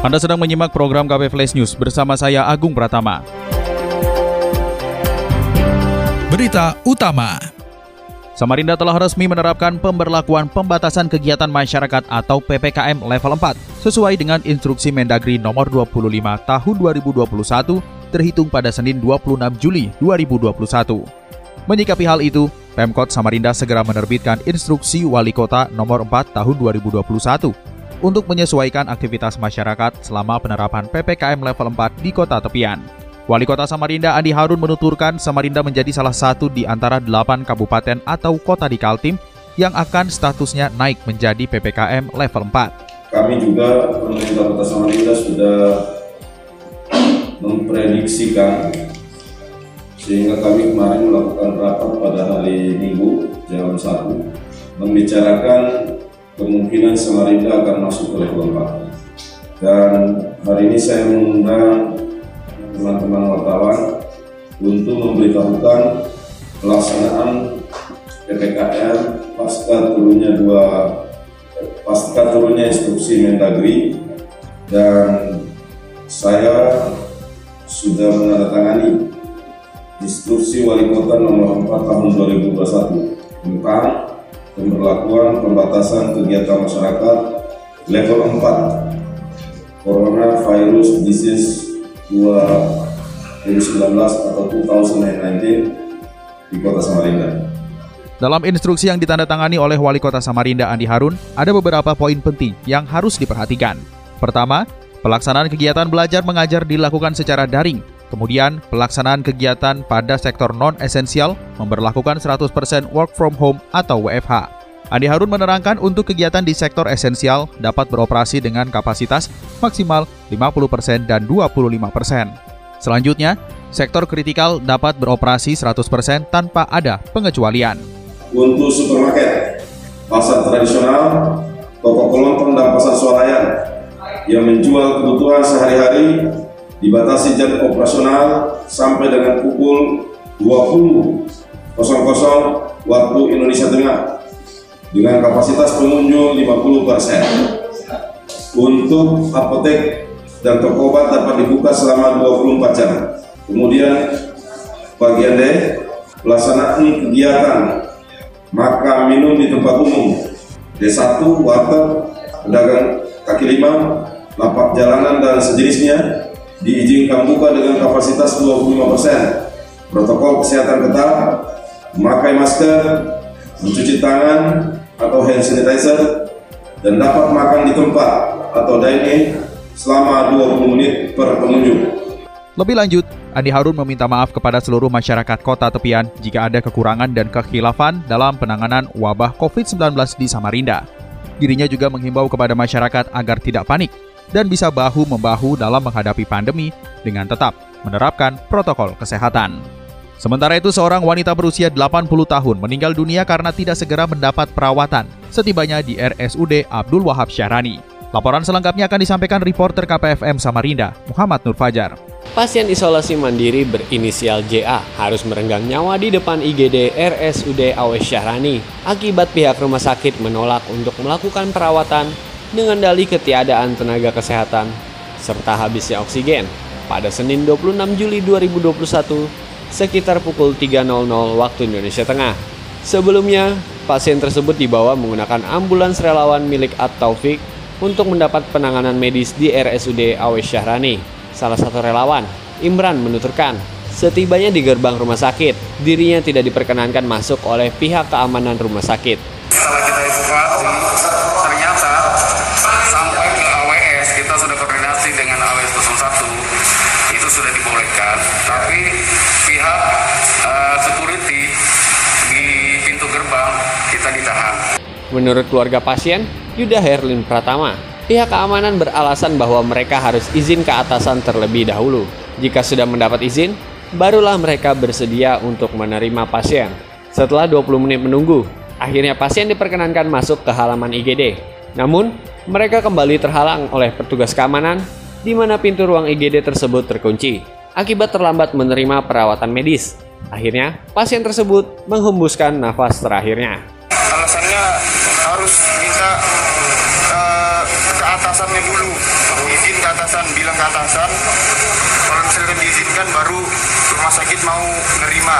Anda sedang menyimak program KP Flash News bersama saya Agung Pratama. Berita Utama Samarinda telah resmi menerapkan pemberlakuan pembatasan kegiatan masyarakat atau PPKM level 4 sesuai dengan instruksi Mendagri nomor 25 tahun 2021 terhitung pada Senin 26 Juli 2021. Menyikapi hal itu, Pemkot Samarinda segera menerbitkan instruksi Wali Kota nomor 4 tahun 2021 untuk menyesuaikan aktivitas masyarakat selama penerapan PPKM level 4 di kota tepian. Wali Kota Samarinda Andi Harun menuturkan Samarinda menjadi salah satu di antara delapan kabupaten atau kota di Kaltim yang akan statusnya naik menjadi PPKM level 4. Kami juga pemerintah Kota Samarinda sudah memprediksikan sehingga kami kemarin melakukan rapat pada hari Minggu jam 1 membicarakan kemungkinan Samarinda akan masuk ke level 4 dan hari ini saya mengundang teman-teman wartawan untuk memberitahukan pelaksanaan PPKM pasca turunnya dua pasca turunnya instruksi Mendagri. Dan saya sudah menandatangani instruksi Wali Kota nomor 4 tahun 2021 tentang pemberlakuan pembatasan kegiatan masyarakat level 4 Coronavirus Disease 2019 atau 2019 di Kota Samarinda. Dalam instruksi yang ditandatangani oleh Wali Kota Samarinda Andi Harun, ada beberapa poin penting yang harus diperhatikan. Pertama, pelaksanaan kegiatan belajar mengajar dilakukan secara daring. Kemudian, pelaksanaan kegiatan pada sektor non-esensial memperlakukan 100% work from home atau WFH. Andi Harun menerangkan untuk kegiatan di sektor esensial dapat beroperasi dengan kapasitas maksimal 50% dan 25%. Selanjutnya, sektor kritikal dapat beroperasi 100% tanpa ada pengecualian. Untuk supermarket, pasar tradisional, toko kelontong dan pasar swalayan yang menjual kebutuhan sehari-hari dibatasi jam operasional sampai dengan pukul 20.00 waktu Indonesia Tengah dengan kapasitas pengunjung 50%. Untuk apotek dan toko obat dapat dibuka selama 24 jam. Kemudian bagian D, pelaksanaan kegiatan makan minum di tempat umum. D1, warteg, pedagang kaki lima, lapak jalanan dan sejenisnya diizinkan buka dengan kapasitas 25%. Protokol kesehatan ketat, memakai masker, mencuci tangan atau hand sanitizer, dan dapat makan di tempat atau dine-in selama 20 menit per pengunjung. Lebih lanjut, Andi Harun meminta maaf kepada seluruh masyarakat kota tepian jika ada kekurangan dan kekhilafan dalam penanganan wabah COVID-19 di Samarinda. Dirinya juga menghimbau kepada masyarakat agar tidak panik dan bisa bahu-membahu dalam menghadapi pandemi dengan tetap menerapkan protokol kesehatan. Sementara itu, seorang wanita berusia 80 tahun meninggal dunia karena tidak segera mendapat perawatan setibanya di RSUD Abdul Wahab Syahrani. Laporan selengkapnya akan disampaikan reporter KPFM Samarinda, Muhammad Nur Fajar. Pasien isolasi mandiri berinisial JA harus merenggang nyawa di depan IGD RSUD Awes Syahrani akibat pihak rumah sakit menolak untuk melakukan perawatan dengan dalih ketiadaan tenaga kesehatan serta habisnya oksigen pada Senin 26 Juli 2021 sekitar pukul 3.00 waktu Indonesia Tengah. Sebelumnya, pasien tersebut dibawa menggunakan ambulans relawan milik At Taufik untuk mendapat penanganan medis di RSUD Awes Syahrani. Salah satu relawan, Imran menuturkan, setibanya di gerbang rumah sakit, dirinya tidak diperkenankan masuk oleh pihak keamanan rumah sakit. Setelah kita evakuasi, sudah dibolehkan, tapi pihak uh, security di pintu gerbang kita ditahan. Menurut keluarga pasien, Yuda Herlin Pratama, Pihak keamanan beralasan bahwa mereka harus izin ke atasan terlebih dahulu. Jika sudah mendapat izin, barulah mereka bersedia untuk menerima pasien. Setelah 20 menit menunggu, akhirnya pasien diperkenankan masuk ke halaman IGD. Namun, mereka kembali terhalang oleh petugas keamanan di mana pintu ruang IGD tersebut terkunci akibat terlambat menerima perawatan medis. Akhirnya, pasien tersebut menghembuskan nafas terakhirnya. alasannya harus minta eh, ke atasannya dulu izin ke atasan bilang ke atasan kalau misalkan diizinkan baru rumah sakit mau nerima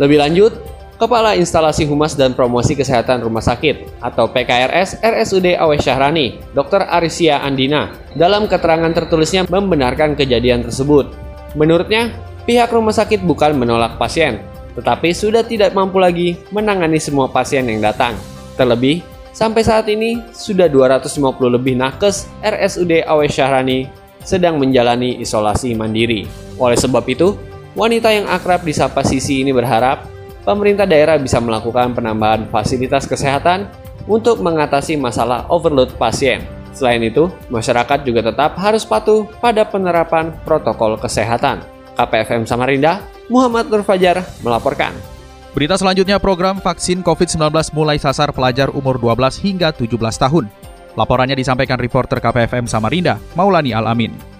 Lebih lanjut, Kepala Instalasi Humas dan Promosi Kesehatan Rumah Sakit atau PKRS RSUD Awes Syahrani, Dr. Arisia Andina, dalam keterangan tertulisnya membenarkan kejadian tersebut. Menurutnya, pihak rumah sakit bukan menolak pasien, tetapi sudah tidak mampu lagi menangani semua pasien yang datang. Terlebih, sampai saat ini sudah 250 lebih nakes RSUD Awes Syahrani sedang menjalani isolasi mandiri. Oleh sebab itu, wanita yang akrab disapa Sisi ini berharap pemerintah daerah bisa melakukan penambahan fasilitas kesehatan untuk mengatasi masalah overload pasien. Selain itu, masyarakat juga tetap harus patuh pada penerapan protokol kesehatan. KPFM Samarinda, Muhammad Nur Fajar melaporkan. Berita selanjutnya program vaksin COVID-19 mulai sasar pelajar umur 12 hingga 17 tahun. Laporannya disampaikan reporter KPFM Samarinda, Maulani Alamin.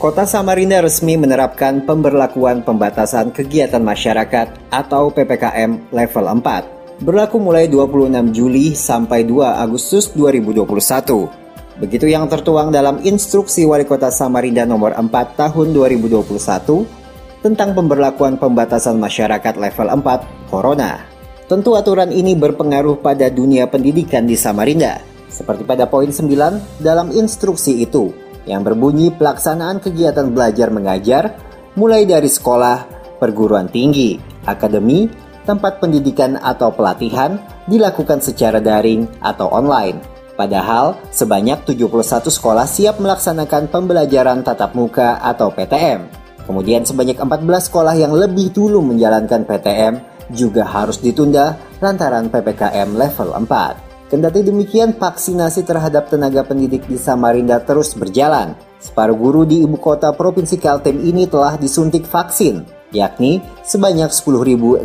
Kota Samarinda resmi menerapkan pemberlakuan pembatasan kegiatan masyarakat atau PPKM level 4 berlaku mulai 26 Juli sampai 2 Agustus 2021. Begitu yang tertuang dalam Instruksi Wali Kota Samarinda nomor 4 tahun 2021 tentang pemberlakuan pembatasan masyarakat level 4 Corona. Tentu aturan ini berpengaruh pada dunia pendidikan di Samarinda, seperti pada poin 9 dalam instruksi itu yang berbunyi pelaksanaan kegiatan belajar mengajar mulai dari sekolah, perguruan tinggi, akademi, tempat pendidikan atau pelatihan dilakukan secara daring atau online. Padahal sebanyak 71 sekolah siap melaksanakan pembelajaran tatap muka atau PTM. Kemudian sebanyak 14 sekolah yang lebih dulu menjalankan PTM juga harus ditunda lantaran PPKM level 4. Kendati demikian, vaksinasi terhadap tenaga pendidik di Samarinda terus berjalan. Separuh guru di ibu kota Provinsi Kaltim ini telah disuntik vaksin, yakni sebanyak 10.600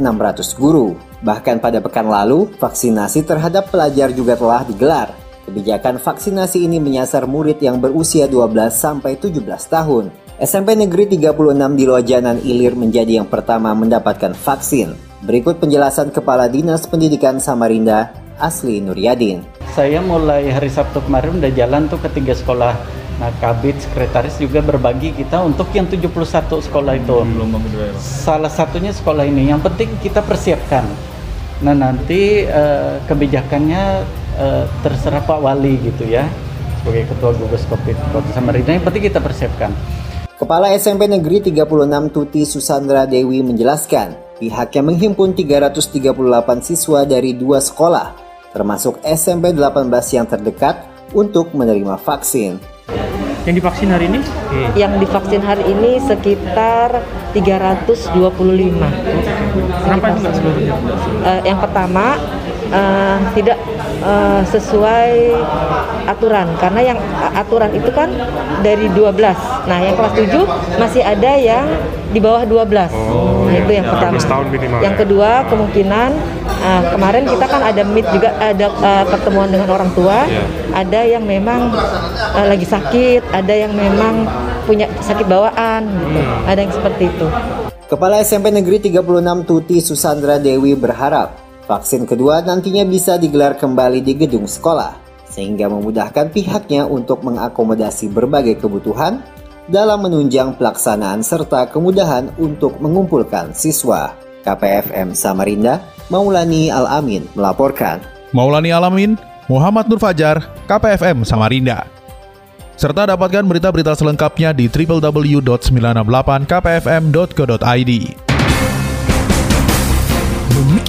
guru. Bahkan pada pekan lalu, vaksinasi terhadap pelajar juga telah digelar. Kebijakan vaksinasi ini menyasar murid yang berusia 12 sampai 17 tahun. SMP Negeri 36 di Lojanan Ilir menjadi yang pertama mendapatkan vaksin. Berikut penjelasan Kepala Dinas Pendidikan Samarinda, Asli Nuryadin. Saya mulai hari Sabtu kemarin udah jalan tuh ke tiga sekolah. Nah, Kabit Sekretaris juga berbagi kita untuk yang 71 sekolah itu. Belum Salah satunya sekolah ini. Yang penting kita persiapkan. Nah, nanti eh, kebijakannya eh, terserah Pak Wali gitu ya. Sebagai Ketua Gugus Covid Kota Samarinda yang penting kita persiapkan. Kepala SMP Negeri 36 Tuti Susandra Dewi menjelaskan, pihaknya menghimpun 338 siswa dari dua sekolah termasuk SMP 18 yang terdekat untuk menerima vaksin. Yang divaksin hari ini? Yang divaksin hari ini sekitar 325. Kenapa itu seluruhnya? Uh, yang pertama uh, tidak uh, sesuai aturan karena yang aturan itu kan dari 12. Nah, yang kelas 7 masih ada yang di bawah 12. Oh, nah, itu yang pertama. tahun minimal. Yang kedua, kemungkinan uh, kemarin kita kan ada meet juga ada uh, pertemuan dengan orang tua. Yeah. Ada yang memang uh, lagi sakit, ada yang memang punya sakit bawaan gitu. Hmm. Ada yang seperti itu. Kepala SMP Negeri 36 Tuti Susandra Dewi berharap vaksin kedua nantinya bisa digelar kembali di gedung sekolah sehingga memudahkan pihaknya untuk mengakomodasi berbagai kebutuhan dalam menunjang pelaksanaan serta kemudahan untuk mengumpulkan siswa. KPFM Samarinda, Maulani Alamin melaporkan. Maulani Alamin, Muhammad Nur Fajar, KPFM Samarinda. Serta dapatkan berita-berita selengkapnya di www.968kpfm.co.id.